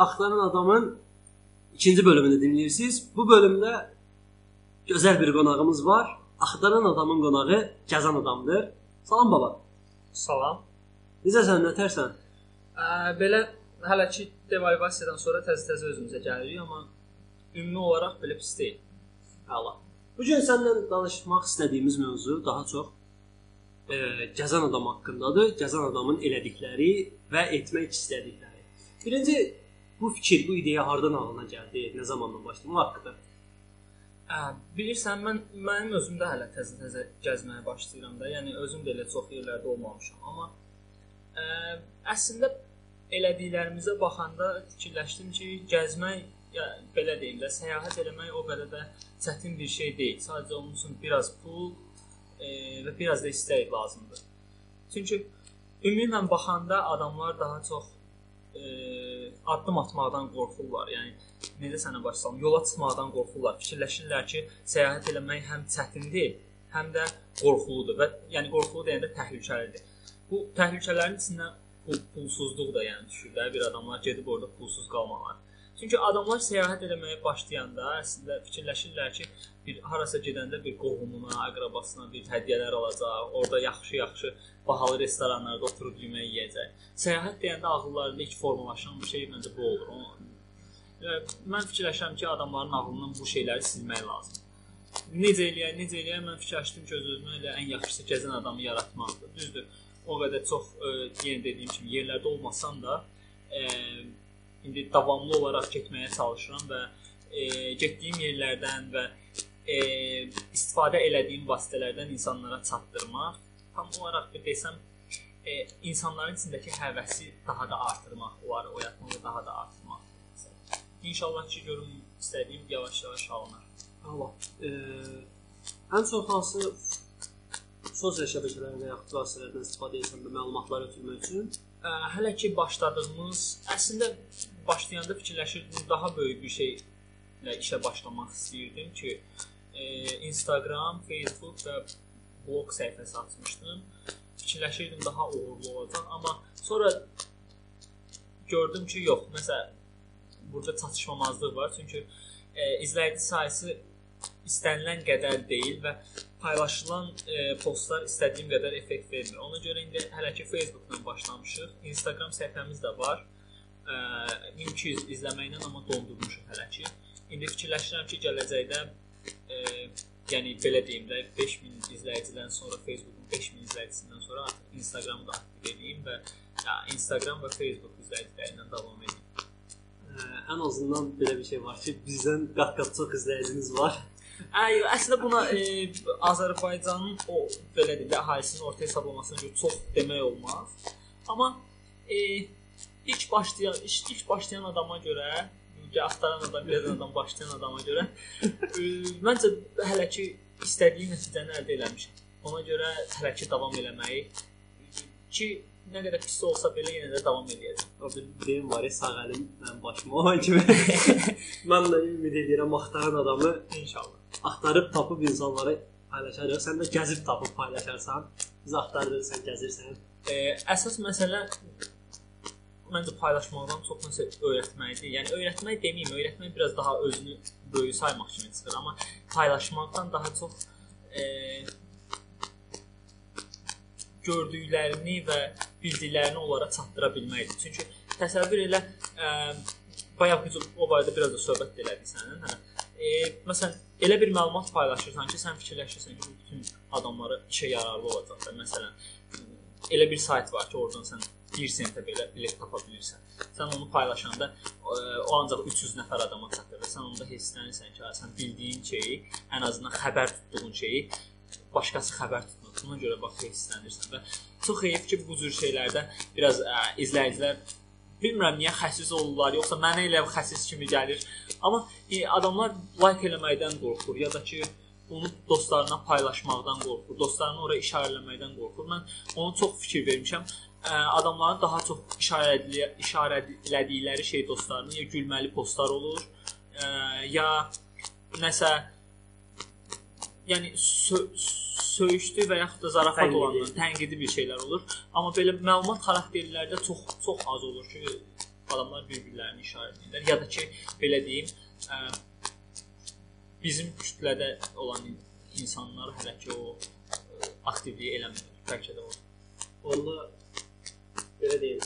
Axtaran adamın ikinci bölümünü dinləyirsiniz. Bu bölümdə gözəl bir qonağımız var. Axtaran adamın qonağı Gəzən adamdır. Salam baba. Salam. Necəsən, nətərsən? Ə, belə hələ ki devalvasiyadan sonra təzə-təzə özümüzə gəlirik, amma ümumi olaraq belə pis deyil. Əla. Bu gün səninlə danışmaq istədiyimiz mövzu daha çox e, gəzən adam haqqındadır. Gəzən adamın elədikləri və etmək istədikləri. Birinci bu fikir, bu ideya hardan ağlına gəldi? Nə zamandan başladı? Bu haqqında. Ə, bilirsən mən mənim özüm də hələ təzə-təzə gəzməyə başlayıram da. Yəni özüm də elə çox yerlərdə olmamışam, amma ə, əslində elədiklərimizə baxanda fikirləşdim ki, gəzmək ya belə deyim də, səyahət eləmək o qədər də çətin bir şey deyil. Sadəcə onun üçün biraz pul e, və biraz da istək lazımdır. Çünki ümumən baxanda adamlar daha çox e, addım atmaqdan qorxurlar. Yəni necə sənə başlasam, yola çıxmaqdan qorxurlar. Fikirləşirlər ki, səyahət eləmək həm çətindir, həm də qorxuludur və yəni qorxulu deyəndə təhlükəlidir. Bu təhlükələrin içində pul, pulsuzluq da yəni düşür də bir adamlar gedib orada pulsuz qalmalar. Çünki adamlar səyahət etməyə başlayanda əslində fikirləşirlər ki, bir harasa gedəndə bir qohumuna, əqrabasına bir hədiyyələr alacaq, orada yaxşı-yaxşı bahalı restoranlarda oturub yemək yeyəcək. Səyahət deyəndə ağıllarında ilk formalaşan bir şey məncə bu olur. O və mən fikirləşirəm ki, adamların ağlından bu şeyləri silmək lazımdır. Necə eləyək, necə eləyək? Mən fikirləşdim ki, öz-özümə elə ən yaxşısı gəzən adamı yaratmaqdır. Düzdür. O qədər çox e, yenə dediyim kimi yerlərdə olmasam da, e, indi davamlı olaraq getməyə çalışıram və e, getdiyim yerlərdən və e, istifadə elədiyim vasitələrdən insanlara çatdırmaq, tam olaraq bir desəm, e, insanların içindəki həvəsi daha da artırmaq, onları oyatmaq və daha da artırmaq. İnşallah ki, görüm istədiyim yavaş-yavaş alınır. Allah. E, ən çox hansı sosial şəbəkələrdən və yaxud vasitələrdən istifadə edirsən bu məlumatlar ötürmək üçün? Ə, hələ ki başladığımız, əslində başlayanda fikirləşirdim daha böyük bir şeylə işə başlamaq istəyirdim ki, e, Instagram, Facebook və blog səhifəsi açmışdım. Fikirləşirdim daha uğurlu olacaq, amma sonra gördüm ki, yox, məsəl burada çatışmamazlıq var, çünki e, izləyici sayısı istənilən qədər deyil və paylaşılan e, postlar istədiyim qədər effekt vermir. Ona görə indi hələ ki Facebook-la başlamışıq. Instagram səhifəmiz də var. E, 1200 izləməklə amma dondurmuşuq hələ ki. İndi fikirləşirəm ki, gələcəkdə e, yəni belə deyim də 5000 izləyicidən sonra Facebookun 5000 izləyicisindən sonra artıq Instagramı da aktiv edeyim və ya, Instagram və Facebook izləyicilərindən davam edeyim. Ə, ən azından belə bir şey var ki, bizdən qat-qat çox izləyiciniz var. Ay, əslində buna e, Azərbaycanın o belə deyək, əhalisinin orta hesablamasına görə çox demək olmaz. Amma e, ilk başlayan ilk, başlayan adama görə, axtaran adam, bilən adam, başlayan adama görə e, məncə hələ ki istədiyim nəticəni əldə etmişəm. Ona görə hələ ki davam eləməyi ki nə qədər pis olsa belə yenə də davam edəcəm. O bir deyim var ya, sağ əlim mənim başıma o kimi. mən də ümid edirəm axtaran adamı İnşallah. Axtarıb tapıb insanlara paylaşarıq. Sən də gəzib tapıb paylaşarsan. Biz axtardırsan, gəzirsən. E, əsas məsələ məncə paylaşmaqdan çox nəsə öyrətməkdir. Yəni öyrətmək deməyim, öyrətmək biraz daha özünü böyük saymaq kimi çıxır, amma paylaşmaqdan daha çox e, gördüklərini və bildiklərini onlara çatdıra bilməkdir. Çünki təsəvvür elə ə, bayaq biz o barədə biraz da söhbət elədik sənin, hə. E, məsələn, elə bir məlumat paylaşırsan ki, sən fikirləşirsən ki, bu bütün adamlara işə yararlı olacaq da. Məsələn, elə bir sayt var ki, oradan sən 1 sentə belə bilet tapa bilirsən. Sən onu paylaşanda ə, o ancaq 300 nəfər adama çatır və sən onda hisslənirsən ki, sən bildiyin şeyi, ən azından xəbər tutduğun şeyi başqası xəbər tutmur. Buna görə bax hisslənirsən və çox heyf ki, bu cür şeylərdə biraz ə, izləyicilər bilmirəm niyə xəsis olurlar, yoxsa mənə elə xəsis kimi gəlir. Amma e, adamlar like eləməkdən qorxur ya da ki onu dostlarına paylaşmaqdan qorxur, dostlarını ora işarələməkdən qorxur. Mən onu çox fikir vermişəm. Ə, adamların daha çox işarə edilə, işarə elədikləri şey dostlarının ya gülməli postlar olur, ə, ya nəsə yəni sö söyüşdü və yaxud da zarafat Tənqidi. olanlar, tənqidi bir şeylər olur. Amma belə məlumat xarakterlərdə çox çox az olur ki, adamlar bir-birlərini işarə edirlər ya da ki, belə deyim, ə, bizim kütlədə olan in- insanlar hələ ki o ə, aktivliyi eləmir. Bəlkə də o. Onda belə deyim.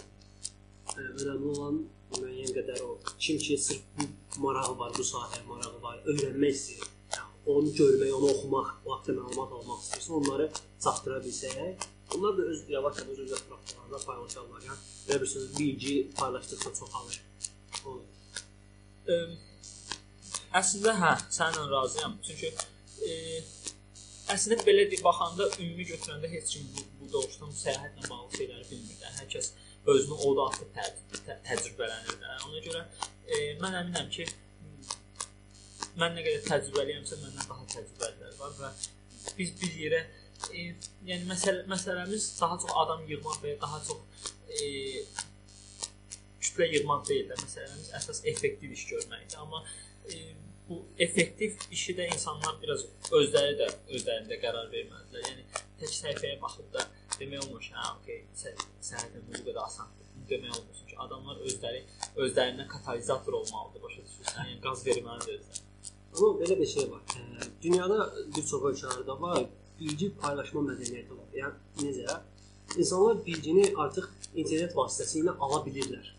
ə, Önəmli olan müəyyən qədər o kim ki sırf bu marağı var, bu sahəyə marağı var, öyrənmək istəyir. Yəni onu görmək, onu oxumaq, o haqqda məlumat almaq istəyirsə, onları çatdıra bilsək, onlar da öz yavaş-yavaş öz ətraflarında paylaşarlar. Yəni belə bir söz bilgi paylaşdıqca çoxalır. O Ə, əslində hə, səninlə razıyam. Çünki ə, əslində belə deyə baxanda ümumi götürəndə heç kim bu, bu doğuşdan səyahətlə bağlı şeyləri bilmir də. Hər kəs özünü orada artıq tə, tə, təcrübələnir də. Ona görə ə, mən əminəm ki mən nə qədər təcrübəliyəmsə məndən daha təcrübəlilər var və biz bir yerə e, yəni məsələ məsələmiz daha çox adam yığmaq və ya daha çox e, kütlə yığmaq deyil də. Məsələmiz əsas effektiv iş görməkdir. Amma e, bu effektiv işi də insanlar biraz özləri də özlərində qərar verməlidirlər. Yəni tək səhifəyə baxıb da demək olmur ki, hə, okey, sə- səhifə bu qədər asandır. demək olmur ki, adamlar özləri özlərinə katalizator olmalıdır, başa düşürsən? Yəni qaz verməlidir özlərinə. Amma belə bir şey var. Dünyada bir çox ölkələrdə var, bilgi paylaşma mədəniyyəti var. Yəni necə? İnsanlar bilgini artıq internet vasitəsilə ala bilirlər.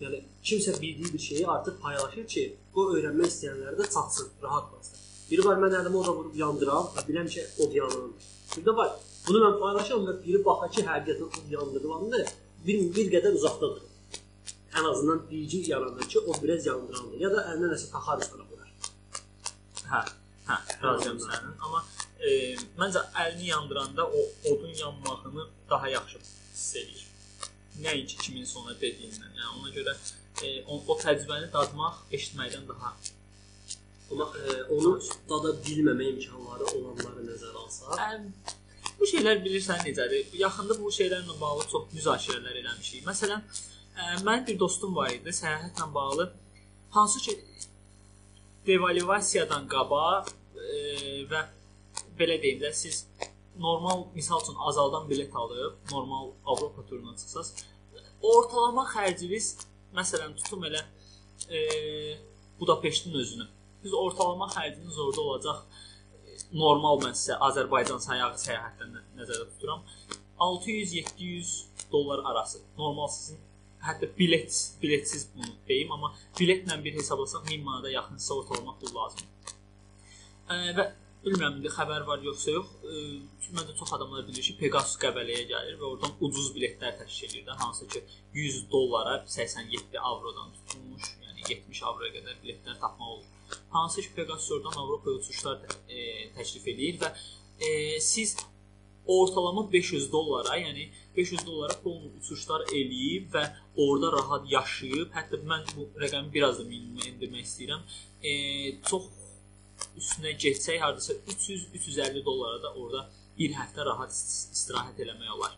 Yəni kimsə bildiyi bir şeyi artıq paylaşır ki, o öyrənmək istəyənlərə də çatsın, rahat qalsın. Biri var mən əlimi oda vurub yandıram və biləm ki, od yanır. Bir də var, bunu mən paylaşıram və biri baxar ki, həqiqətən od yandırılandı, bir bir qədər uzaqda durur. Ən azından bilgi yaranır ki, o biraz yandırandır. Ya da əlinə nəsə taxarız qana bilər. Hə, hə, razıyam sənin, amma e, məncə əlini yandıranda o odun yanmağını daha yaxşı hiss edir. Nəinki kimin sonra dediyindən. Yəni ona görə e, o, o təcrübəni dadmaq eşitməkdən daha Amma e, onu dada bilməmə imkanları olanları nəzərə alsaq, Əm, bu şeylər bilirsən necədir? Yaxında bu şeylərlə bağlı çox müzakirələr eləmişik. Məsələn, ə, mənim bir dostum var idi, səyahətlə bağlı. Hansı ki devalivasiyadan qabaq ə, və belə deyim də siz normal misal üçün azaldan bilet alıb, normal Avropa turuna çıxsaz, ortalama xərciniz məsələn tutum elə e, Budapeştin özünü. Siz ortalama xərciniz orada olacaq e, normal mən sizə Azərbaycan sayağı səyahətdən nə- nəzərdə tuturam. 600-700 dollar arası. Normal sizin hətta bilet biletsiz bunu deyim, amma biletlə bir hesablasaq 1000 manata yaxın sizə ortalama pul lazımdır. Ə, və bilmirəm indi xəbər var yoxsa yox. Çünki məndə çox adamlar bilir ki, Pegasus Qəbələyə gəlir və oradan ucuz biletlər təşkil edir də, hansı ki 100 dollara 87 avrodan tutulmuş, yəni 70 avroya qədər biletlər tapmaq olur. Hansı ki Pegasus oradan Avropaya uçuşlar tə, e, təklif edir və e, siz ortalama 500 dollara, yəni 500 dollara pulun uçuşlar eləyib və orada rahat yaşayıb, hətta mən bu rəqəmi biraz da minimuma endirmək istəyirəm. E, çox üstünə getsək hardasa 300-350 dollara da orada bir həftə rahat ist- istirahət eləmək olar.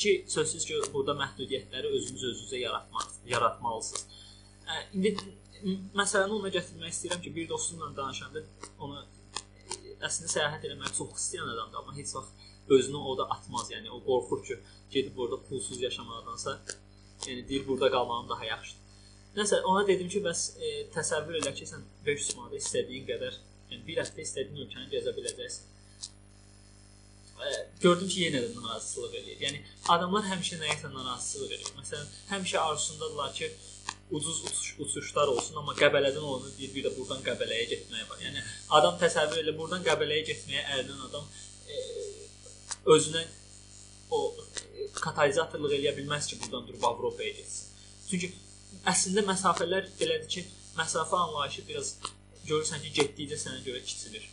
Ki sözsüz ki burada məhdudiyyətləri özünüz özünüzə yaratmaq yaratmalısınız. Ə, indi məsələni ona gətirmək istəyirəm ki, bir dostumla danışanda ona əslində səyahət eləməyi çox istəyən adamdır, amma heç vaxt özünü orada atmaz. Yəni o qorxur ki, gedib orada pulsuz yaşamaqdansa, yəni deyir burada qalmağım daha yaxşıdır. Nəsə ona dedim ki, bəs e, təsəvvür elə ki, sən 500 manata istədiyin qədər, yəni bir həftə istədiyin ölkəni gəzə biləcəksən. E, gördüm ki, yenə də narazılıq eləyir. Yəni adamlar həmişə nəyəsə narazılıq eləyir. Məsələn, həmişə arzusundadırlar ki, ucuz uçuş, uçuşlar olsun, amma Qəbələdən olanı deyir, bir də buradan Qəbələyə getməyə var. Yəni adam təsəvvür elə buradan Qəbələyə getməyə ərinən adam e, özünə o e, katalizatorluq eləyə bilməz ki, buradan durub Avropaya getsin. Çünki əslində məsafələr belədir ki, məsafə anlayışı biraz görürsən ki, getdikcə sənə görə kiçilir.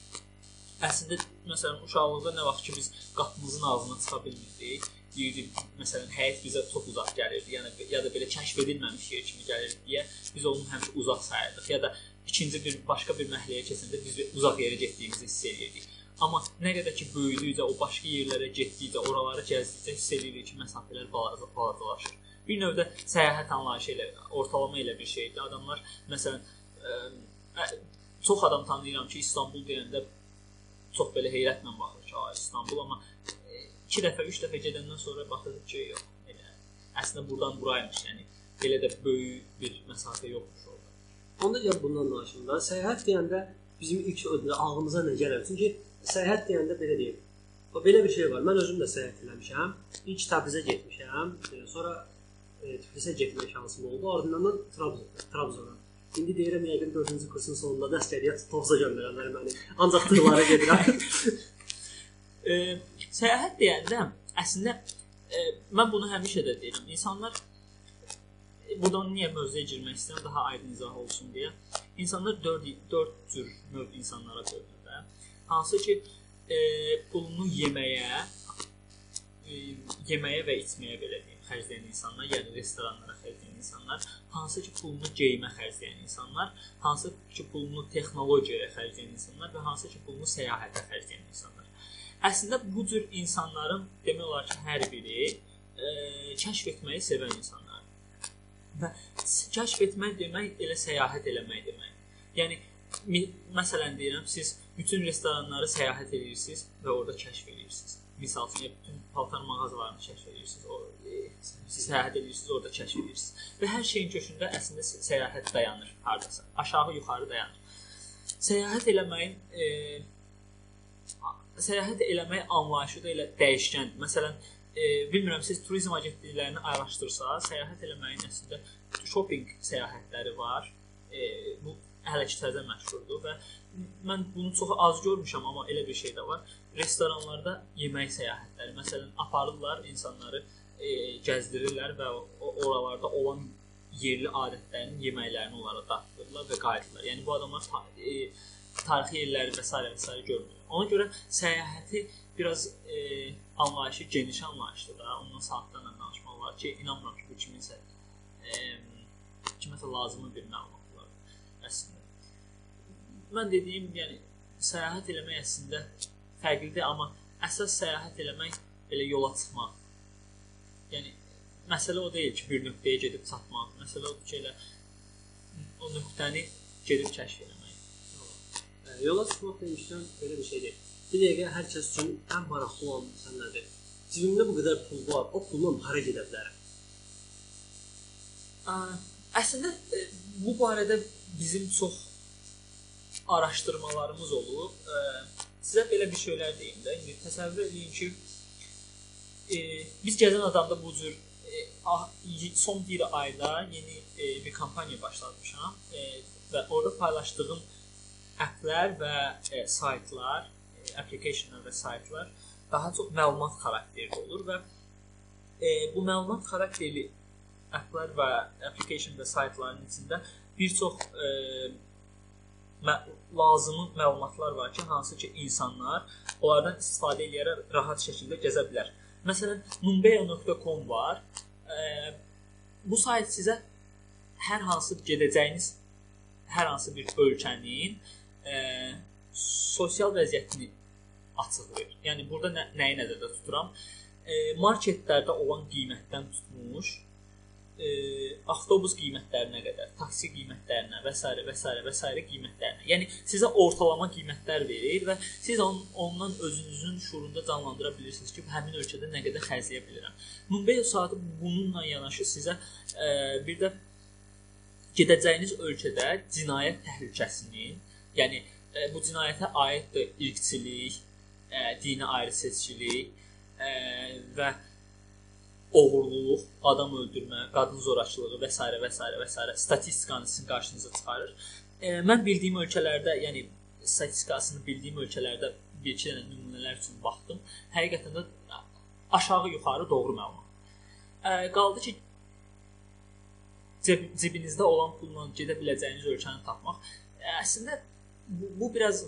Əslində məsələn uşaqlıqda nə vaxt ki biz qapımızın ağzına çıxa bilmirdik, deyirdik məsələn həyat bizə çox uzaq gəlirdi, yəni ya da belə kəşf edilməmiş yer kimi gəlirdi deyə biz onu həmişə uzaq sayırdıq ya da ikinci bir başqa bir məhəlləyə keçəndə biz uzaq yerə getdiyimizi hiss edirdik. Amma nə qədər ki böyüdükcə, o başqa yerlərə getdikcə, oraları gəzdikcə hiss edirik ki, məsafələr balaca- balacalaşır. Bir növdə səyahət anlayışı ilə, ortalama ilə bir şeydir. Adamlar məsələn ə, çox adam tanıyıram ki, İstanbul deyəndə çox belə heyrətlə baxır ki, "Ay İstanbul", amma 2 dəfə, 3 dəfə gedəndən sonra baxır ki, yox, elə əslində burdan buraymış, yəni belə də böyük bir məsafə yoxmuş orada. Onda gəl bundan danışım da. Səyahət deyəndə bizim ilk ödlə ağlımıza nə gəlir? Çünki səyahət deyəndə belə deyim. O belə bir şey var. Mən özüm də səyahət eləmişəm. İlk Təbrizə getmişəm, e, sonra e, Tiflisə getmək şansım oldu. Ardından da Trabzon, Trabzona. İndi deyirəm yəqin 4-cü kursun sonunda da əskəriyyət Tovza göndərənlər məni. Ancaq tırlara gedirəm. E, səyahət deyəndə əslində e, mən bunu həmişə də deyirəm. İnsanlar e, buradan niyə mövzuya girmək istəyirəm, daha aydın izah olsun deyə. İnsanlar 4 4 cür növ insanlara bölünür də. Hansı ki, e, pulunu yeməyə, e, yeməyə və içməyə belə deyim, xərcləyən insanlar, yəni restoranlara xərcləyən insanlar, hansı ki, pulunu geyimə xərcləyən insanlar, hansı ki, pulunu texnologiyaya xərcləyən insanlar və hansı ki, pulunu səyahətə xərcləyən insanlar. Əslində bu cür insanların demək olar ki, hər biri e, kəşf etməyi sevən insanlardır. Və kəşf etmək demək elə səyahət eləmək demək. Yəni məsələn deyirəm, siz bütün restoranları səyahət edirsiniz və orada kəşf edirsiniz. Misal üçün bütün paltar mağazalarını kəşf edirsiniz. O siz səyahət edirsiniz, orada kəşf edirsiniz. Və hər şeyin kökündə əslində sə- səyahət dayanır hardasa. Aşağı yuxarı dayanır. Səyahət eləməyin e, səyahət eləmək anlayışı da elə dəyişkəndir. Məsələn, e, bilmirəm siz turizm agentliklərini araşdırsaz, səyahət eləməyin əslində shopping səyahətləri var. E, bu hələ ki təzə məşhurdur və mən bunu çox az görmüşəm, amma elə bir şey də var. Restoranlarda yemək səyahətləri, məsələn, aparırlar insanları e, gəzdirirlər və oralarda olan yerli adətlərin yeməklərini onlara daxdırırlar və qayıdırlar. Yəni bu adamlar ta, e, tarixi yerləri və s. və s. görmür. Ona görə səyahəti biraz e, anlayışı geniş anlayışdır da. Ondan saatlarla danışmaq olar ki, inanmıram ki, bu kiminsə e, kiməsə lazımı bir məlumat olar əslində. Mən dediyim, yəni səyahət eləmək əslində fərqlidir, amma əsas səyahət eləmək elə yola çıxmaq. Yəni məsələ o deyil ki, bir nöqtəyə gedib çatmaq. Məsələ odur ki, elə o nöqtəni gedib kəşf etmək. Yola çıxmaq demişdən belə bir şey deyil. Bir dəqiqə hər kəs üçün ən maraqlı olan məsələ nədir? Cibimdə bu qədər pul var, o pulla hara gedə bilərəm? Ə, Əslində e, bu barədə bizim çox araşdırmalarımız olub. Ə, Sizə belə bir şeylər deyim də. İndi təsəvvür edin ki, e, biz gəzən adamda bu cür e, ah- son bir ayda yeni e, bir kampaniya başlatmışam e, və orada paylaşdığım applər və e, saytlar, e, applicationlar və saytlar daha çox məlumat xarakterli olur və e, bu məlumat xarakterli applər və application və saytların içində bir çox e, mə lazımı məlumatlar var ki, hansı ki insanlar onlardan istifadə edərək rahat şəkildə gəzə bilər. Məsələn, numbeo.com var. E, bu sayt sizə hər hansı gedəcəyiniz hər hansı bir ölkənin e, sosial vəziyyətini açıqlayır. Yəni burada nə, nəyi nəzərdə tuturam? E, marketlərdə olan qiymətdən tutmuş e, avtobus qiymətlərinə qədər, taksi qiymətlərinə və s. və s. və s. qiymətlərinə. Yəni sizə ortalama qiymətlər verir və siz on, ondan özünüzün şuurunda canlandıra bilirsiniz ki, həmin ölkədə nə qədər xərcləyə bilərəm. Numbeo saatı bununla yanaşı sizə e, bir də gedəcəyiniz ölkədə cinayət təhlükəsinin, yəni e, bu cinayətə aiddir irqçilik, e, dini ayrı-seçkilik e, və oğurluq, adam öldürmə, qadın zorakılığı və s. və s. və s. statistikanı sizin qarşınıza çıxarır. E, mən bildiyim ölkələrdə, yəni statistikasını bildiyim ölkələrdə bir iki dənə nümunələr üçün baxdım. Həqiqətən də aşağı yuxarı doğru məlumat. E, qaldı ki ceb cibinizdə olan pulla gedə biləcəyiniz ölkəni tapmaq. E, əslində bu, bu biraz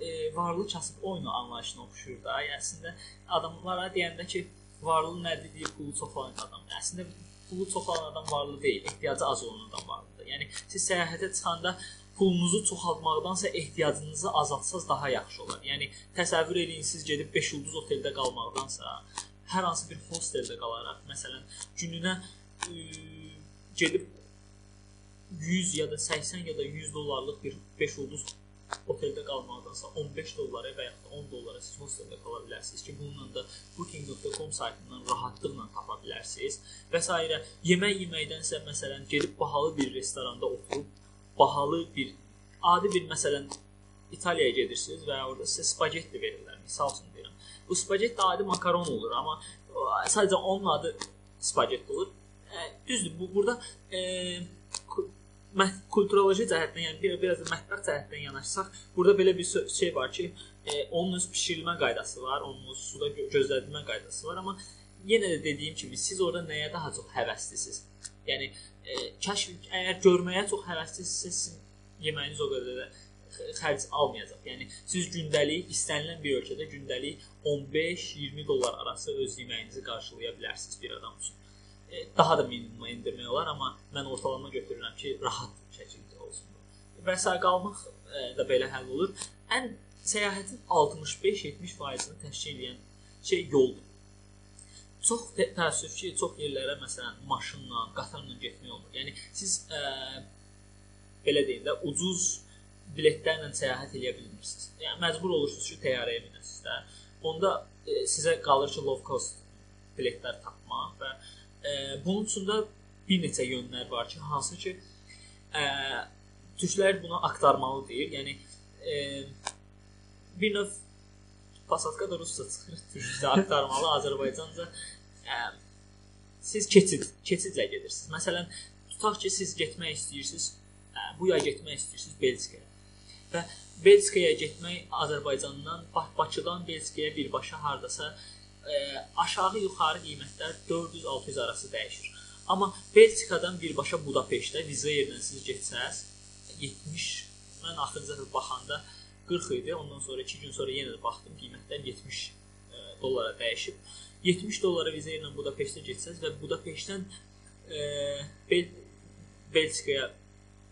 e, varlı kasıb oyunu anlayışına oxşuyur da. Yəni əslində adamlara deyəndə ki, varlı nədir deyə pulu çox olan adam. Əslində pulu çox olan adam varlı deyil, ehtiyacı az olan adam varlıdır. Yəni siz səyahətə çıxanda pulunuzu çoxaltmaqdansa ehtiyacınızı azaltsaz daha yaxşı olar. Yəni təsəvvür edin siz gedib 5 ulduz oteldə qalmaqdansa hər hansı bir hosteldə qalaraq, məsələn, gününə ə, gedib 100 ya da 80 ya da 100 dollarlıq bir 5 ulduz oteldə qalmaqdansa 15 dollara və yaxud da 10 dollara siz hosteldə qala bilərsiniz ki, bununla da booking.com saytından rahatlıqla tapa bilərsiniz və s. Yemək yeməkdənsə məsələn gedib bahalı bir restoranda oturub bahalı bir adi bir məsələn İtaliyaya gedirsiniz və orada sizə spagetti verirlər. Misal üçün deyirəm. Bu spagetti adi makaron olur, amma sadəcə onun adı spagetti olur. E, düzdür, bu burada e, mət kulturoloji cəhətdən, yəni bir biraz da mətbəx cəhətdən yanaşsaq, burada belə bir şey var ki, e, onun öz bişirilmə qaydası var, onun öz suda gö gözlədilmə qaydası var, amma yenə də dediyim kimi siz orada nəyə daha çox həvəslisiniz? Yəni e, kəşf əgər görməyə çox həvəslisinizsə, yeməyiniz o qədər də xərc almayacaq. Yəni siz gündəlik istənilən bir ölkədə gündəlik 15-20 dollar arası öz yeməyinizi qarşılaya bilərsiniz bir adam üçün. E, daha da minimuma endirmək olar, amma mən ortalama götürürəm ki, rahat şəkildə olsun. Və sağ qalmaq e, da belə həll olur. Ən səyahətin 65-70%-ni təşkil edən şey yoldur. Çox tə- təəssüf ki, çox yerlərə məsələn maşınla, qatarla getmək olmur. Yəni siz ə, belə deyim də ucuz biletlərlə səyahət edə bilmirsiniz. Yəni məcbur olursunuz ki, təyyarəyə minəsiniz də. onda e, sizə qalır ki, low cost biletlər tapmaq və e, bunun üçün də bir neçə yönlər var ki, hansı ki, e, türklər buna aktarmalı deyir. Yəni e, bir növ Pasatka da rusca çıxır, türkcə aktarmalı, Azərbaycanca e, siz keçid, keçidlə gedirsiniz. Məsələn, tutaq ki, siz getmək istəyirsiniz, ə, bu yay getmək istəyirsiniz Belçikaya. Və Belçikaya getmək Azərbaycandan, Bakıdan Belçikaya birbaşa hardasa ə, aşağı yuxarı qiymətlər 400-600 arası dəyişir. Amma Belçikadan birbaşa Budapeştə viza yerinə siz getsəz 70 mən axırıncı dəfə baxanda 40 idi. Ondan sonra 2 gün sonra yenə də baxdım, qiymətlər 70 ə, dollara dəyişib. 70 dollara viza ilə Budapeştə getsəz və Budapeştdən e, Bel Belçikaya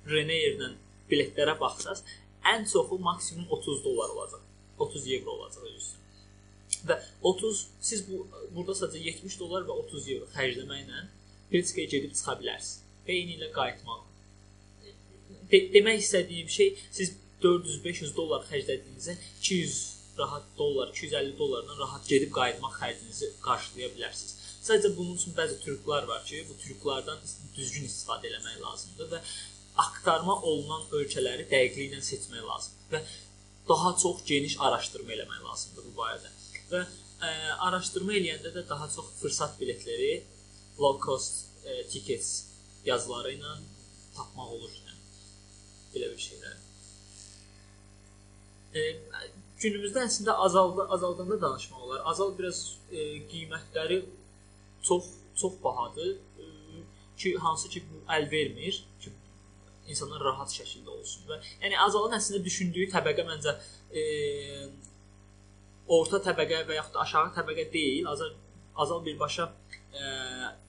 Ryanair-lə biletlərə baxsaz, ən çoxu maksimum 30 dollar olacaq. 30 evro olacaq üstü. Və 30 siz bu burada sadəcə 70 dollar və 30 evro xərcləməklə Belçikaya gedib çıxa bilərsiniz. Eyni ilə qayıtmaq. De demək istədiyim şey siz 400-500 dollar xərclədiyinizə 200 rahat dollar, 250 dollarla rahat gedib qayıtmaq xərcinizi qarşılaya bilərsiniz. Sadəcə bunun üçün bəzi trüklər var ki, bu trüklərdən düzgün istifadə etmək lazımdır və aktarma olunan ölkələri dəqiqliklə seçmək lazımdır və daha çox geniş araşdırma eləmək lazımdır bu barədə. Və ə, araşdırma eləyəndə də daha çox fürsət biletləri low cost ə, tickets yazıları ilə tapmaq olur. Yəni belə bir şeylər. E, günümüzdə əslində azaldı, azaldanda danışmaq olar. Azal biraz e, qiymətləri çox çox bahadır e, ki, hansı ki bu əl vermir ki, insanlar rahat şəkildə olsun və yəni azalın əslində düşündüyü təbəqə məncə e, orta təbəqə və yaxud da aşağı təbəqə deyil. Azal azal birbaşa e,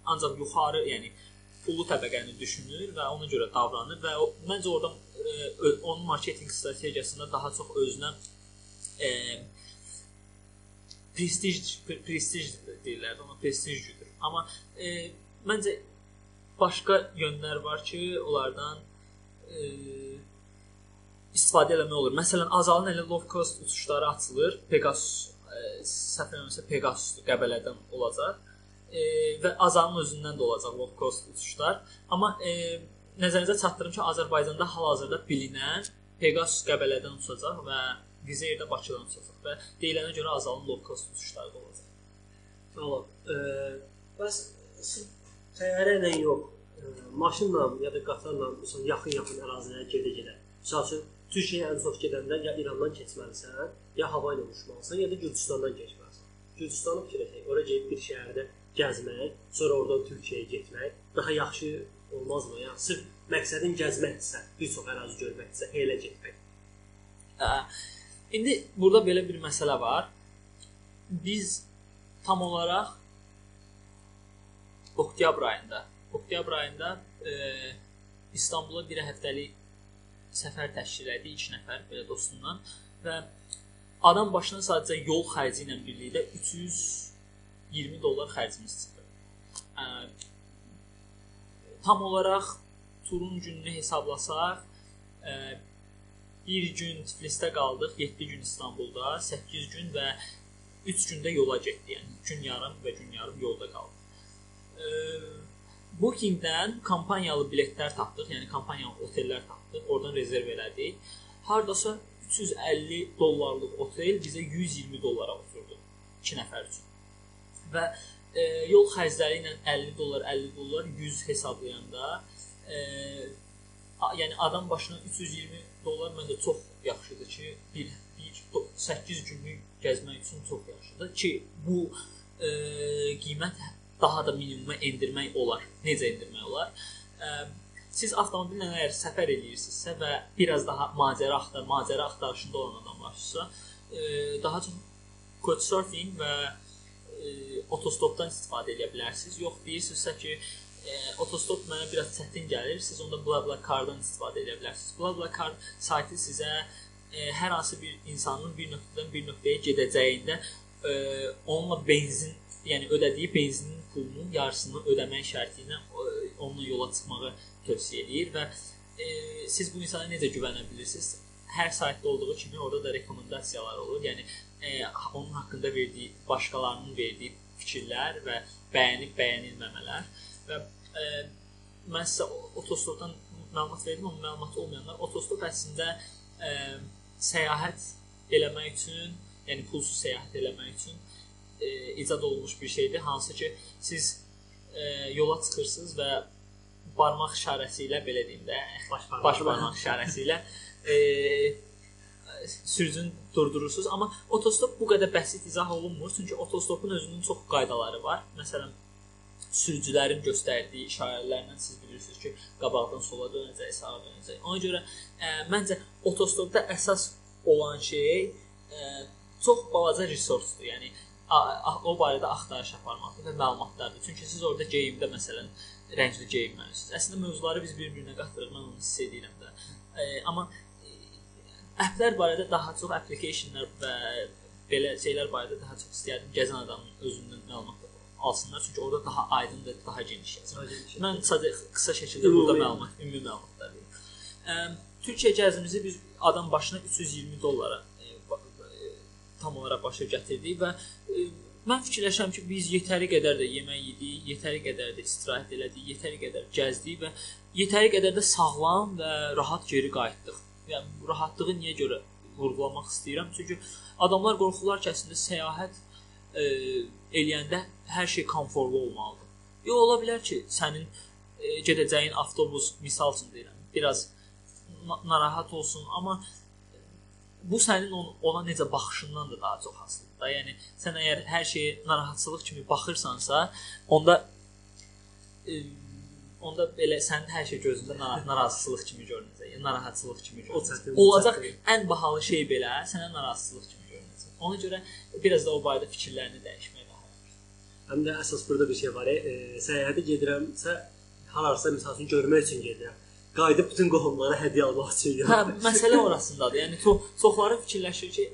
ancaq yuxarı, yəni pullu təbəqəni düşünür və ona görə davranır və o, məncə orada e, onun marketinq strategiyasında daha çox özünə e, prestij prestij deyirlər, amma prestij güdür. Amma e, məncə başqa yönlər var ki, onlardan e, istifadə etmək olur. Məsələn, Azalın elə low cost uçuşları açılır. Pegasus e, səhv eləmirəmsə Pegasus Qəbələdən olacaq. E, və Azalın özündən də olacaq low cost uçuşlar. Amma e, nəzərinizə çatdırım ki, Azərbaycanda hal-hazırda bilinən Pegasus Qəbələdən uçacaq və Vizerdə Bakıdan uçacaq və deyilənə görə Azalın low cost uçuşları da olacaq. Tamam. E, bəs təyyarə ilə yox, e, maşınla ya da qatarla məsələn yaxın-yaxın ərazilərə gedə-gedə. Məsəl üçün Türkiyəyə ən çox gedəndə ya İrandan keçməlisən, ya hava ilə uçmalısan, ya da Gürcüstandan keçməlisən. Gürcüstanı fikirləşək, ora gedib bir şəhərdə gəzmək, sonra oradan Türkiyəyə getmək daha yaxşı olmazmı? Yəni sırf məqsədin gəzməkdirsə, bir çox ərazi görməkdirsə, elə getmək. Hə. İndi burada belə bir məsələ var. Biz tam olaraq oktyabr ayında, oktyabr ayında e, İstanbula bir həftəlik səfər təşkil etdi 2 nəfər belə dostundan və adam başına sadəcə yol xərci ilə birlikdə 320 dollar xərcimiz çıxdı. Tam olaraq turun gününü hesablasaq, bir gün Tiflisdə qaldıq, 7 gün İstanbulda, 8 gün və 3 gündə yola getdi. Yəni gün yarım və gün yarım yolda qaldıq. Booking-dən kampaniyalı biletlər tapdıq, yəni kampaniyalı otellər tapdıq, oradan rezerv elədik. Hardasa 350 dollarlıq otel bizə 120 dollara oturdu 2 nəfər üçün. Və e, yol xərcləri ilə 50 dollar, 50 dollar 100 hesablayanda e, yəni adam başına 320 dollar məncə çox yaxşıdır ki, bir bir 8 günlük gəzmək üçün çox yaxşıdır ki, bu e, qiymət daha da minimuma endirmək olar. Necə endirmək olar? Ə, siz avtomobillə əgər səfər eləyirsinizsə və biraz daha macəra axtar, macəra axtarışında olan adamlarsınızsa, daha çox couchsurfing və ə, otostopdan istifadə edə bilərsiniz. Yox deyirsinizsə ki, ə, otostop mənə biraz çətin gəlir, siz onda BlaBlaCar-dan istifadə edə bilərsiniz. BlaBlaCar saytı sizə ə, hər hansı bir insanın bir nöqtədən bir nöqtəyə gedəcəyində ə, onunla benzin yəni ödədiyi benzinin pulunun yarısını ödəmək şərti ilə onunla yola çıxmağı tövsiyə edir və e, siz bu insana necə güvənə bilirsiniz? Hər saytda olduğu kimi orada da rekomendasiyalar olur. Yəni e, onun haqqında verdiyi başqalarının verdiyi fikirlər və bəyənib bəyənilməmələr və e, mən sizə otostopdan məlumat verdim, amma məlumat olmayanlar otostop əslində e, səyahət eləmək üçün, yəni pulsuz səyahət eləmək üçün e, icad olunmuş bir şeydir, hansı ki siz e, yola çıxırsınız və barmaq işarəsi ilə belə deyim də, Baş barmaq. baş barmaq işarəsi ilə e, sürücünü durdurursunuz, amma otostop bu qədər bəsit izah olunmur, çünki otostopun özünün çox qaydaları var. Məsələn, sürücülərin göstərdiyi işarələrlə siz bilirsiniz ki, qabaqdan sola dönəcək, sağa dönəcək. Ona görə ə, məncə otostopda əsas olan şey ə, çox balaca resursdur. Yəni o barədə axtarış aparmaqdır və məlumatlardır. Çünki siz orada geyimdə məsələn rəngli geyinməlisiniz. Əslində mövzuları biz bir-birinə qatırıq, mən onu hiss edirəm də. E, amma e, applər barədə daha çox applicationlar və belə şeylər barədə daha çox istəyərdim gəzən adamın özündən məlumat alsınlar, çünki orada daha aydın və daha geniş yazılır. Mən sadəcə qısa şəkildə burada məlumat, ümumi məlumatlar verirəm. Ə, Türkiyə gəzimizi biz adam başına 320 dollara e, e, tam olaraq başa gətirdik və e, mən fikirləşirəm ki, biz yetəri qədər də yemək yedik, yetəri qədər də istirahət elədik, yetəri qədər gəzdik və yetəri qədər də sağlam və rahat geri qayıtdıq. Yəni rahatlığı niyə görə vurğulamaq istəyirəm? Çünki adamlar qorxurlar ki, əslində səyahət e, eləyəndə hər şey komfortlu olmalıdır. Yox ola bilər ki, sənin e, gedəcəyin avtobus misal üçün deyirəm, biraz na- narahat olsun, amma bu sənin on, ona necə baxışından da daha çox asılıdır da. Yəni sən əgər hər şeyə narahatçılıq kimi baxırsansa, onda e, onda belə sənin hər şey gözündə nara narazıçılıq kimi görünəcək, yəni narahatçılıq kimi görünəcək. Olacaq ən bahalı şey belə sənə narazıçılıq kimi görünəcək. Ona görə biraz da o barədə fikirlərini dəyişmək lazımdır. Həm də əsas burada bir şey var. E, səyahətə gedirəmsə, hararsa məsəl üçün görmək üçün gedirəm. Qayıdıb bütün qohumlara hədiyyə almaq üçün yox. Hə, məsələ orasındadır. Yəni çox çoxları fikirləşir ki,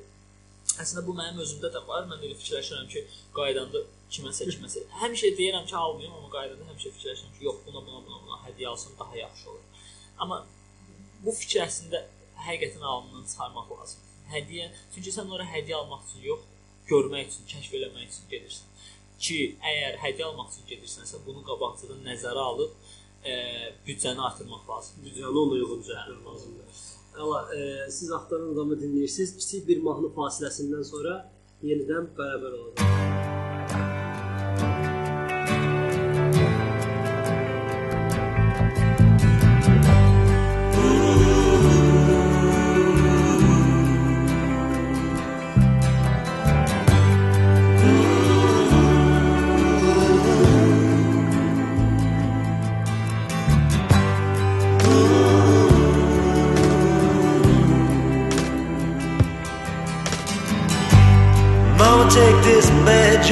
əslində bu mənim özümdə də var. Mən elə fikirləşirəm ki, qaydanda kiməsə kiməsə həmişə deyirəm ki, almayım, amma qaydanda həmişə fikirləşirəm ki, yox, buna buna buna buna hədiyyə alsam daha yaxşı olur. Amma bu fikir əslində həqiqətən ağlından çıxarmaq lazımdır. Hədiyyə, çünki sən ora hədiyyə almaq üçün yox, görmək üçün, kəşf eləmək üçün gedirsən. Ki, əgər hədiyyə almaq üçün gedirsənsə, bunu qabaqcadan nəzərə alıb e, büdcəni artırmaq lazımdır. Büdcəni ona uyğun düzəltmək lazımdır. Əla, e, siz axtaran adamı dinləyirsiniz. Kiçik bir mahnı fasiləsindən sonra yenidən bərabər olacağıq.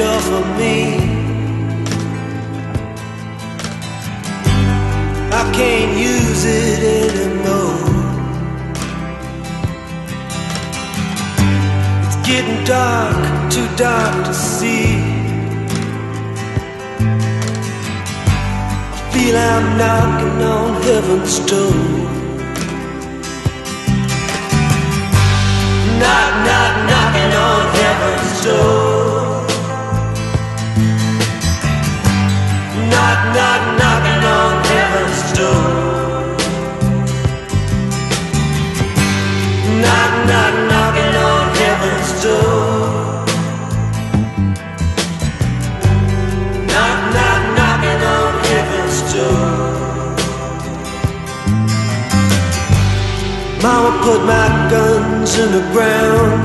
Off of me. I can't use it anymore. It's getting dark, too dark to see. I feel I'm knocking on heaven's door. Guns in the ground.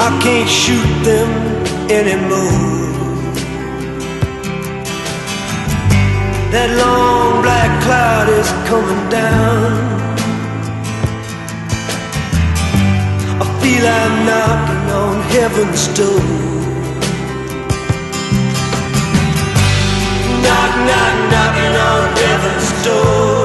I can't shoot them anymore. That long black cloud is coming down. I feel I'm knocking on heaven's door. Knock, knock, knocking on heaven's door.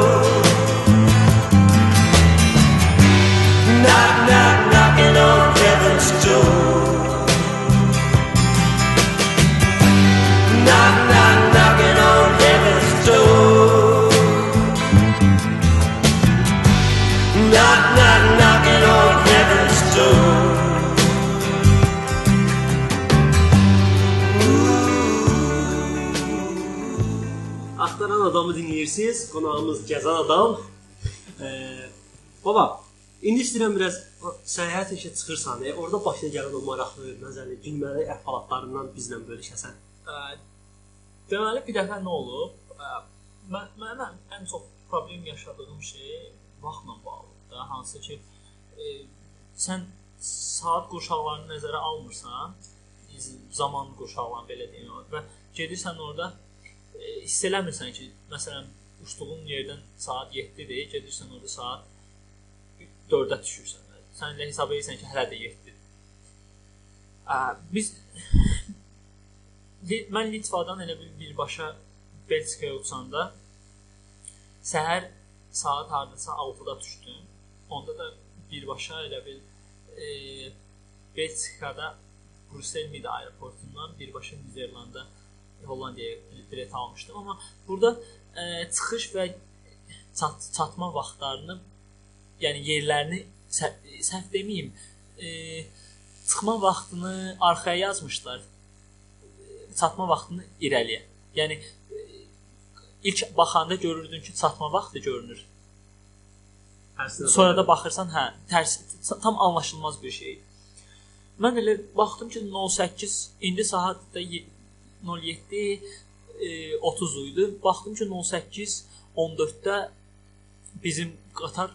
Adamı dinləyirsiniz. Qonağımız Gəzən adam. E, baba, indi istəyirəm biraz səyahət işə çıxırsan, e, orada başına gələn o maraqlı, məzəli, gülməli əhvalatlarından bizlə bölüşəsən. Ə, Deməli bir dəfə nə olub? Ə, Mən mənim ən, çox problem yaşadığım şey vaxtla bağlıdır da, hansı ki e, sən saat qurşaqlarını nəzərə almırsan, zaman qurşaqlarını belə deyim və gedirsən orada e, hiss eləmirsən ki, məsələn, uçduğun yerdən saat 7-dir, gedirsən orada saat 4-ə düşürsən. Sən elə hesab edirsən ki, hələ də 7-dir. Ə, biz mən Litvadan elə bir birbaşa Belçikaya uçanda səhər saat hardasa 6-da düşdüm. Onda da birbaşa elə bir e, Belçikada Brüssel Mid aeroportundan birbaşa Niderlanda Hollandiyaya bilet almışdım. Amma burada e, çıxış və çat çatma vaxtlarını, yəni yerlərini səhv, deməyim, e, çıxma vaxtını arxaya yazmışlar çatma vaxtını irəliyə. Yəni e, ilk baxanda görürdün ki, çatma vaxtı görünür. Tərsinə Sonra da baxırsan, hə, tərs tam anlaşılmaz bir şey. Mən elə baxdım ki, 08 indi saat da 07 e, 30 idi. Baxdım ki, 08 14-də bizim qatar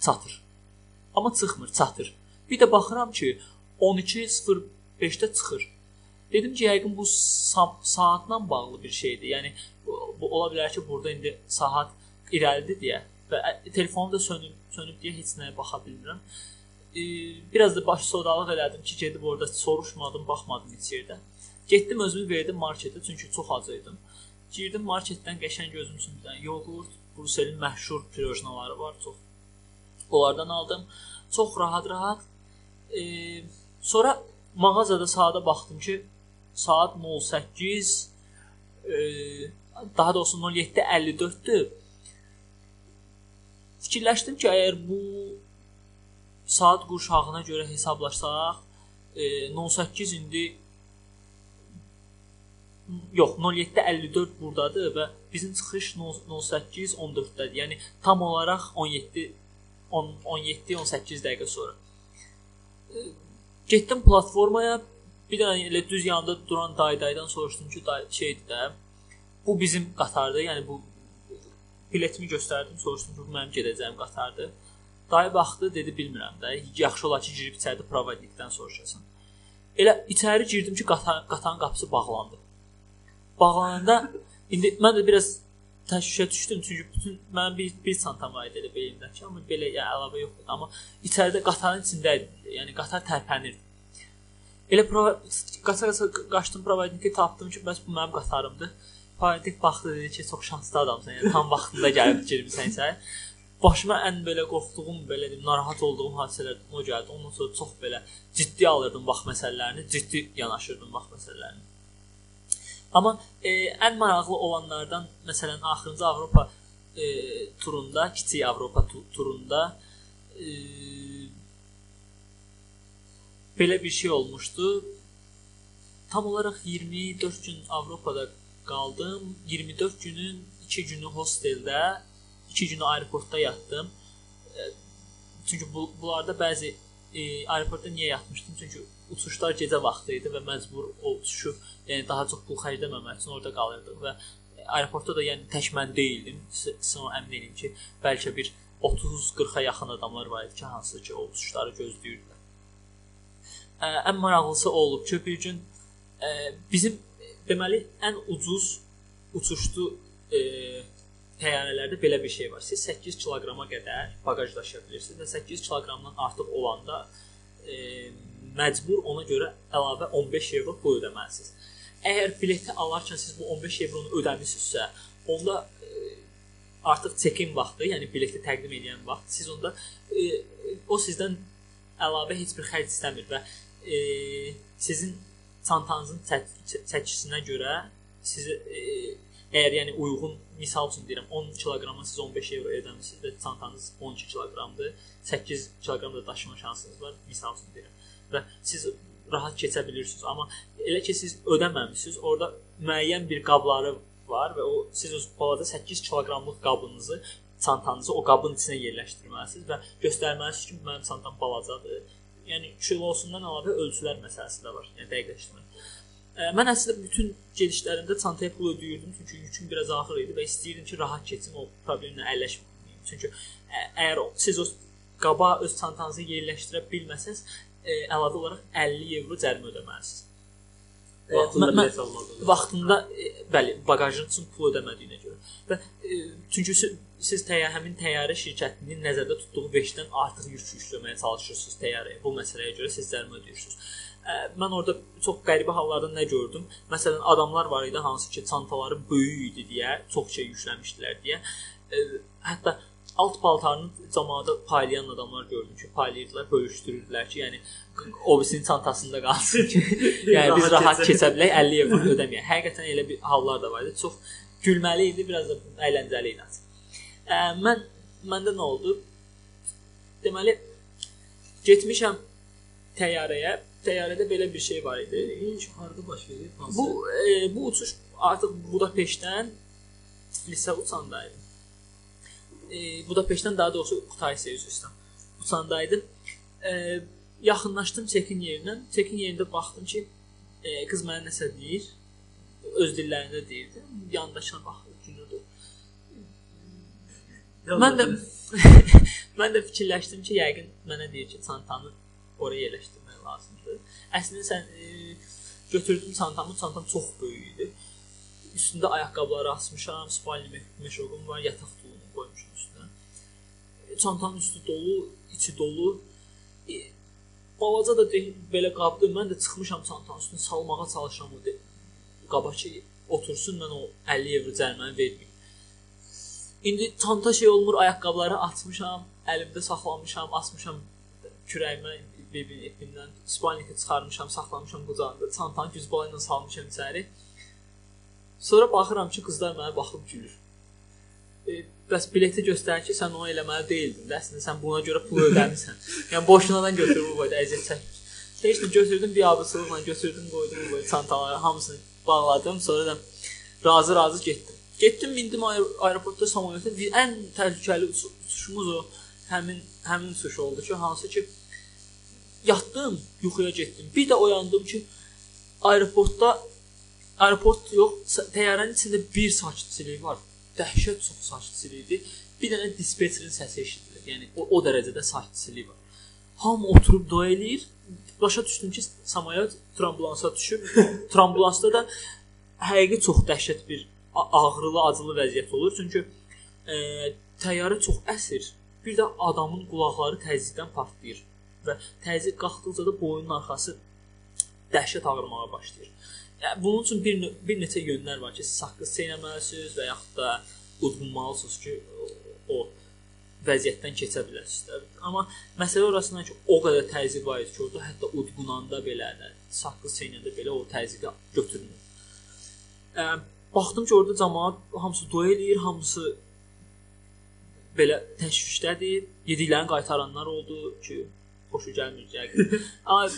çatır. Amma çıxmır, çatır. Bir də baxıram ki, 12:05-də çıxır. Dedim ki, yəqin bu sa saatla bağlı bir şeydir. Yəni bu, ola bilər ki, burada indi saat irəlidir deyə və telefonum da sönüb, sönüb deyə heç nəyə baxa bilmirəm. E, biraz da baş sodalıq elədim ki, gedib orada soruşmadım, baxmadım heç yerdə. Getdim özümü verdim marketə, çünki çox ac idim. Girdim marketdən qəşəng gözüm üçün bir dənə yoğurt, Brüsselin məşhur pirojnaları var, çox. Onlardan aldım. Çox rahat-rahat. E, sonra mağazada saata baxdım ki, saat 08 e, daha doğrusu 07:54-dür. Fikirləşdim ki, əgər bu saat qurşağına görə hesablasaq, e, 08 indi yox, 07:54 burdadır və bizim çıxış 08:14-dədir. Yəni tam olaraq 17 10 17-18 dəqiqə sonra. Getdim platformaya, bir dənə elə düz yanında duran daydaydan soruşdum ki, day şeydir də. Bu bizim qatardır. Yəni bu biletimi göstərdim, soruşdum ki, bu mənim gedəcəyim qatardır. Dayı baxdı, dedi bilmirəm də. Yaxşı olar ki, girib içəridə provodnikdən soruşasan. Elə içəri girdim ki, qatar qatarın qapısı bağlandı. Bağlananda indi mən də biraz təşvişə düşdüm çünki bütün mənim bir bir çantam var idi elə belimdəki, amma belə ya əlavə yox idi, amma içəridə qatarın içində idi. Yəni qatar tərpənirdi. Elə qaça-qaça qaçdım provodniki tapdım ki, bəs bu mənim qatarımdır. Provodnik baxdı dedi ki, çox şanslı adamsan, yəni tam vaxtında gəlib girmisən sən. Başıma ən belə qorxduğum, belə deyim, narahat olduğum hadisələr o gəldi. Ondan sonra çox belə ciddi alırdım vaxt məsələlərini, ciddi yanaşırdım vaxt məsələlərinə. Amma e, ən maraqlı olanlardan məsələn axırıncı Avropa e, turunda, kiçik Avropa tu turunda e, belə bir şey olmuşdu. Tam olaraq 24 gün Avropada qaldım. 24 günün 2 günü hosteldə, 2 günü aeroportda yatdım. E, Çünki bu bunlarda bəzi e, aeroportda niyə yatmışdım? Çünki uçuşlar gecə vaxtı idi və məcbur o uçuşu yəni daha çox pul xərcləməmək üçün orada qalırdıq və aeroportda da yəni tək mən deyildim. Sonra əmin edim ki, bəlkə bir 30-40-a yaxın adamlar var idi ki, hansı ki, o uçuşları gözləyirdilər. Ə, ən maraqlısı o olub ki, bir gün ə, bizim deməli ən ucuz uçuşdu e, təyyarələrdə belə bir şey var. Siz 8 kiloqrama qədər baqaj daşıya bilirsiniz və 8 kiloqramdan artıq olanda e, məcbur ona görə əlavə 15 evro pul ödəməlisiniz. Əgər bileti alarkən siz bu 15 evronu ödəmisinizsə, onda e, artıq check-in vaxtı, yəni bileti təqdim edən vaxt, siz onda e, o sizdən əlavə heç bir xərc istəmir və e, sizin çantanızın çək çəkisinə görə sizə əgər yəni uyğun misal üçün deyirəm 10 kiloqrama siz 15 evro ödəmisiniz və çantanız 12 kiloqramdır. 8 kiloqram da daşıma şansınız var, misal üçün deyirəm. Və siz rahat keçə bilirsiniz, amma elə ki siz ödəməmisiniz, orada müəyyən bir qabları var və o siz öz balaca 8 kiloqramlıq qabınızı çantanızı o qabın içinə yerləşdirməlisiniz və göstərməlisiniz ki, mənim çantam balacadır. Yəni kilosundan əlavə ölçülər məsələsi də var. Yəni dəqiqləşdirmək. Ə, Mən əslində bütün gedişlərimdə çantaya pul ödəyirdim çünki yüküm biraz ağır idi və istəyirdim ki, rahat keçim, o problemlə əlləşməyim. Çünki ə, əgər siz o qaba öz çantanızı yerləşdirə bilməsəz, ə, əlavə olaraq 50 evro cərimə ödəməlisiniz. Vaxtında Mən- bilet almalıdır. Vaxtında e, bəli, baqajın üçün pul ödəmədiyinə görə. Və e, çünki siz, siz təyyarə həmin təyyarə şirkətinin nəzərdə tutduğu 5-dən artıq yük yükləməyə çalışırsınız təyyarəyə. Bu məsələyə görə siz cərimə ödəyirsiniz. Ə, Mən orada çox qəribə hallarda nə gördüm? Məsələn, adamlar var idi hansı ki, çantaları böyük idi deyə, çox şey yükləmişdilər deyə. Ə, Hətta alt paltarını cəmaata paylayan adamlar gördüm ki, paylayırdılar, bölüşdürürdülər ki, yəni o birisinin çantasında qalsın ki, yəni biz Rahat keçə bilək, 50 evro ödəməyək. Həqiqətən elə bir hallar da var idi. Çox gülməli idi, biraz da əyləncəli idi. Ə, mən məndə nə oldu? Deməli getmişəm təyyarəyə. Təyyarədə belə bir şey var idi. İlk harda baş verir? Hansı? Bu e, bu uçuş artıq Budapeştdən Tiflisə uçandaydı. E, Budapeştdən daha doğrusu Kutaisiyə üzrə uçandaydı. E, yaxınlaşdım çekin yerinə. Çekin yerində baxdım ki, e, qız mənə nəsə deyir. Öz dillərində deyirdi. Yandaşına baxıb gülürdü. Mən də mən də fikirləşdim ki, yəqin mənə deyir ki, çantanı oraya yerləşdirmək lazımdır. Əslində sən e, götürdüm çantamı, çantam çox böyük idi. Üstündə ayaqqabıları asmışam, spalni meşoqum var, yataq qoymuşam üstünə. E, Çantanın üstü dolu, içi dolu. E, balaca da deyil, belə qabdı. Mən də çıxmışam çantanın üstünə salmağa çalışıram o de- qaba ki, otursun mən o 50 evro cəriməni verməyim. İndi çanta şey olmur, ayaqqabıları atmışam, əlimdə saxlamışam, asmışam kürəyimə bibin ipindən, spalniki çıxarmışam, saxlamışam qucağımda, çantanı güzbala ilə salmışam içəri. Sonra baxıram ki, qızlar mənə baxıb gülür. E, bəs bileti göstərir ki, sən onu eləməli deyildin. də, Əslində sən buna görə pul ödəmisən. yəni boşunadan götürüb bu boyda əziyyət çək. Heç nə götürdüm bir abısılıqla götürdüm, qoydum bu boyda çantaları hamısını bağladım, sonra da razı-razı getdim. Getdim, mindim aer- aeroportda samolyota. Ən təhlükəli uçu- uçuşumuz o həmin həmin uçuş oldu ki, hansı ki yatdım, yuxuya getdim. Bir də oyandım ki, aeroportda aeroport yox, təyyarənin içində bir sakitçilik var. Dəhşət çox sakitçilik idi. Bir dənə dispetçerin səsi eşidilir. Yəni o, o dərəcədə sakitçilik var. Hamı oturub dua eləyir. Başa düşdüm ki, samolyot trambulansa düşüb. Trambulansda da həqiqi çox dəhşət bir ağrılı, acılı vəziyyət olur. Çünki e, təyyarə çox əsir. Bir də adamın qulaqları təzyiqdən partlayır və təzyiq qalxdıqca da boynun arxası dəhşət ağrımağa başlayır. Bunun üçün bir bir neçə yönlər var ki, saqqız çeynəməlisiniz və yaxud da udqunmalısınız ki, o, o vəziyyətdən keçə biləsiniz də. Amma məsələ orasından ki, o qədər təzyiq var idi ki, orada hətta udqunanda belə də, saqqız çeynəndə belə o təzyiqi götürmür. Ə, baxdım ki, orada cəmaət hamısı dua eləyir, hamısı belə təşvişdədir. Yediklərini qaytaranlar oldu ki, xoşu gəlmir yəqin. Amma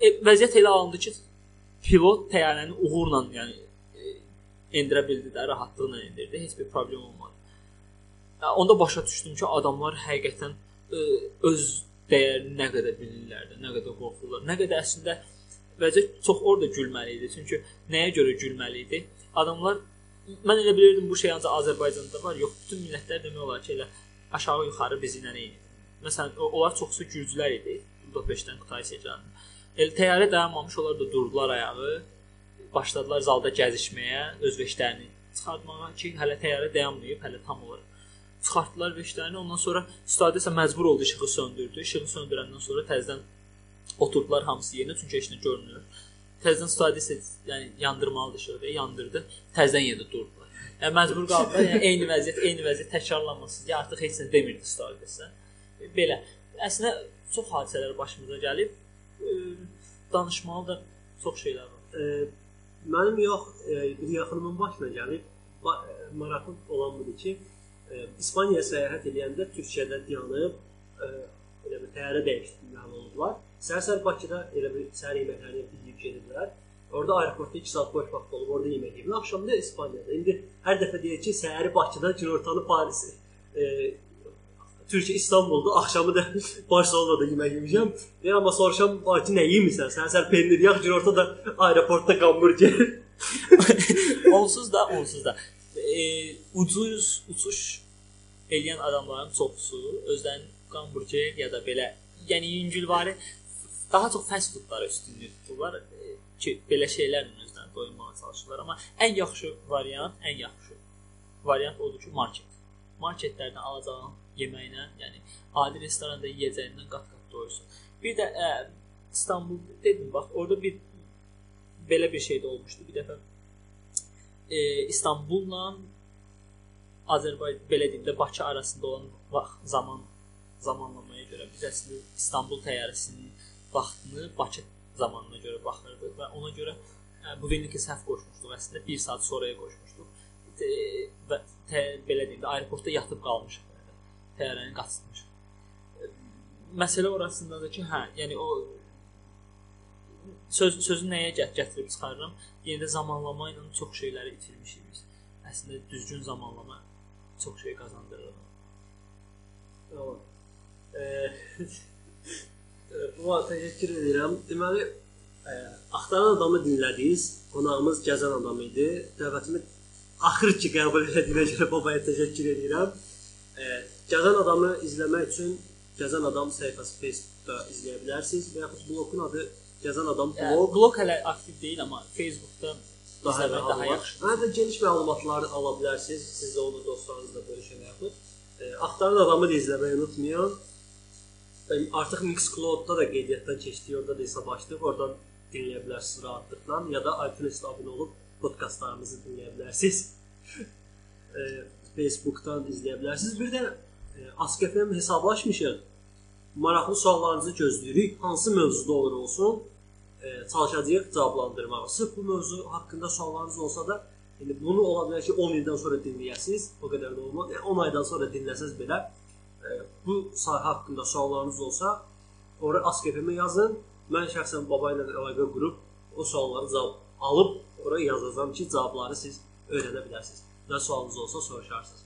e, vəziyyət elə alındı ki, pilot təyyarəni uğurla, yəni e, endirə bildi də, rahatlıqla endirdi. Heç bir problem olmadı. Onda başa düşdüm ki, adamlar həqiqətən ə, öz dəyərini nə qədər bilirlər də, nə qədər qorxurlar. Nə qədər əslində vəziyyət çox orada gülməli idi. Çünki nəyə görə gülməli idi? Adamlar mən elə bilirdim bu şey ancaq Azərbaycanda var. Yox, bütün millətlər demək olar ki, elə aşağı yuxarı bizi ilə eyni. Məsələn, onlar çoxsu gürcülər idi. Budapeştdən Kutaisiyə gəldi. El təyyarə dayanmamış, onlar da durdular ayağı. Başladılar zalda gəzişməyə, öz veşlərini çıxartmağa ki, hələ təyyarə dayanmayıb, hələ tam olaraq. Çıxartdılar veşlərini, ondan sonra stüardessa məcbur oldu işığı söndürdü. İşığı söndürəndən sonra təzədən oturdular hamısı yerinə, çünki heç nə görünmür. Təzədən stüardessa yəni yandırmalıdır işığı, yandırdı. Təzədən yerdə durdular. Yəni məcbur qaldılar. Yəni eyni vəziyyət, eyni vəziyyət təkrarlanmasın. Ya artıq heç nə demirdi stüardessa. Belə. Əslində çox hadisələr başımıza gəlib. Ə, danışmalı da çox şeylər var. E, mənim yox, e, bir yaxınımın başına gəlib ba e, maraqlı olan budur ki, e, İspaniyaya səyahət edəndə Türkiyədə dayanıb e, elə bir təyyarə dəyişdirməli oldular. Səhər-səhər Bakıda elə bir səhər yeməklərini yeyib gediblər. Orada aeroportda 2 saat boş vaxt olub, orada yemək yedim. Axşam da İspaniyada. İndi hər dəfə deyir ki, səhəri Bakıda, günortanı Paris. E, Türkiyə İstanbulda, axşamı da Barselonada yemək yemişəm. Deyirəm, amma soruşam, Bakı nə yemirsən? Sən sən pendir yağ, günorta da aeroportda hamburger. onsuz da, onsuz da. E, ucuz uçuş eləyən adamların çoxusu özlərini hamburger ya da belə, yəni yüngülvari daha çox fast foodlara üstünlük tuturlar e, ki, belə şeylərlə özlərini doyurmağa çalışırlar, amma ən yaxşı variant, ən yaxşı variant odur ki, market. Marketlərdən alacağın yeməyinə, yəni adi restoranda yeyəcəyindən qat-qat doyursun. Bir də ə, İstanbul dedim, bax, orada bir belə bir şey də olmuşdu. Bir dəfə e, İstanbulla Azərbaycan belə deyim də Bakı arasında olan vaxt zaman zamanlamaya görə biz əslində İstanbul təyyarəsinin vaxtını Bakı zamanına görə baxırdıq və ona görə ə, bu verilki səhv qoşmuşduq. Əslində 1 saat sonraya qoşmuşduq. E, və tə, belə deyim də aeroportda yatıb qalmışıq. Təyyarəni qaçırmışıq. E, məsələ orasındadır ki, hə, yəni o söz sözü nəyə gət gətirib çıxarıram? Yenə də zamanlama ilə çox şeyləri itirmişik biz. Əslində düzgün zamanlama çox şey qazandırır. Tamam. Bu təşəkkür edirəm. Deməli, ə, axtaran adamı dinlədiniz. Qonağımız gəzən adam idi. Dəvətimi axır ki qəbul etdiyinə görə babaya təşəkkür edirəm. Ə, gəzən adamı izləmək üçün Gəzən adam səhifəsi Facebookda izləyə bilərsiniz və yaxud bloqun adı Gəzən adam Yəni, blog. blog hələ aktiv deyil, amma Facebookda daha izləmək daha məlumat- yaxşı. Hə də geniş məlumatları ala bilərsiniz. Siz də onu dostlarınızla bölüşən yaxud e, axtaran adamı da izləməyi unutmayın. E, artıq Mixcloud-da da qeydiyyatdan keçdi, orada da hesab açdıq. Oradan dinləyə bilərsiniz rahatlıqla ya da iTunes-da abunə olub podkastlarımızı dinləyə bilərsiniz. e, Facebook-dan izləyə bilərsiniz. Bir də e, Ask.fm hesablaşmışıq. Maraqlı suallarınızı gözləyirik. Hansı mövzuda olur olsun, e, çalışacağıq cavablandırmağa. Sırf bu mövzu haqqında suallarınız olsa da, indi bunu ola bilər ki 10 ildən sonra dinləyəsiniz, o qədər də olmaz. Yəni 10 aydan sonra dinləsəz belə e, bu sahə haqqında suallarınız olsa, ora Ask.fm-ə yazın. Mən şəxsən baba ilə əlaqə qurub o sualları cavab alıb ora yazacağam ki, cavabları siz öyrənə bilərsiniz. Nə sualınız olsa soruşarsınız.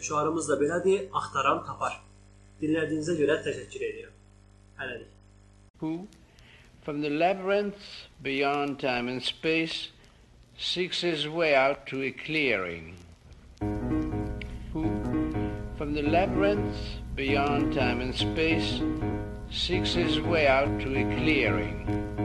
Şüarımız da belədir, axtaran tapar. Dinlədiyinizə görə təşəkkür edirəm. Hələlik. who, from the labyrinth beyond time and space, seeks his way out to a clearing. Who, from the labyrinth beyond time and space, seeks his way out to a clearing.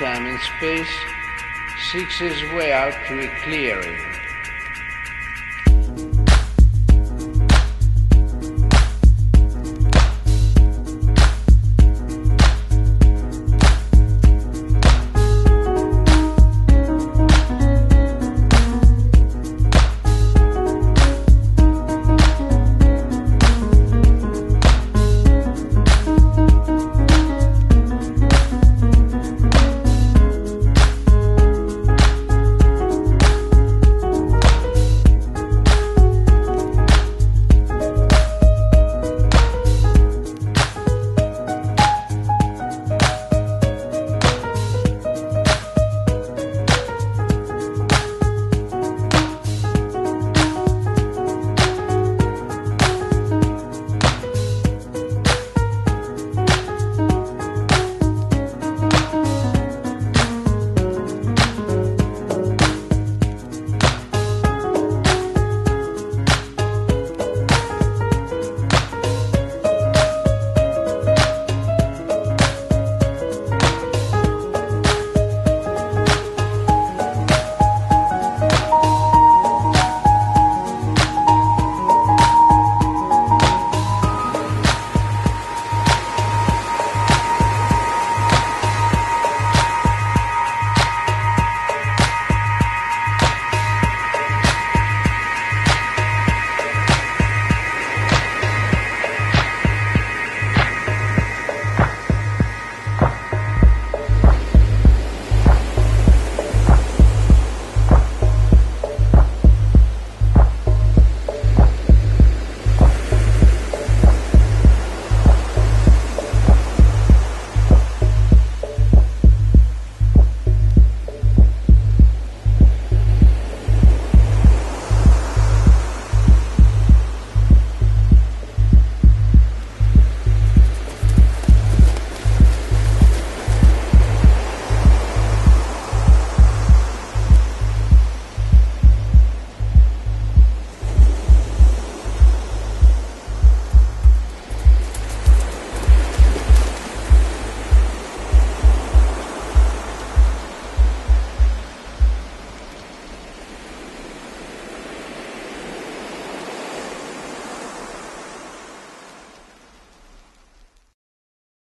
Time and space, seeks his way out to a clearing.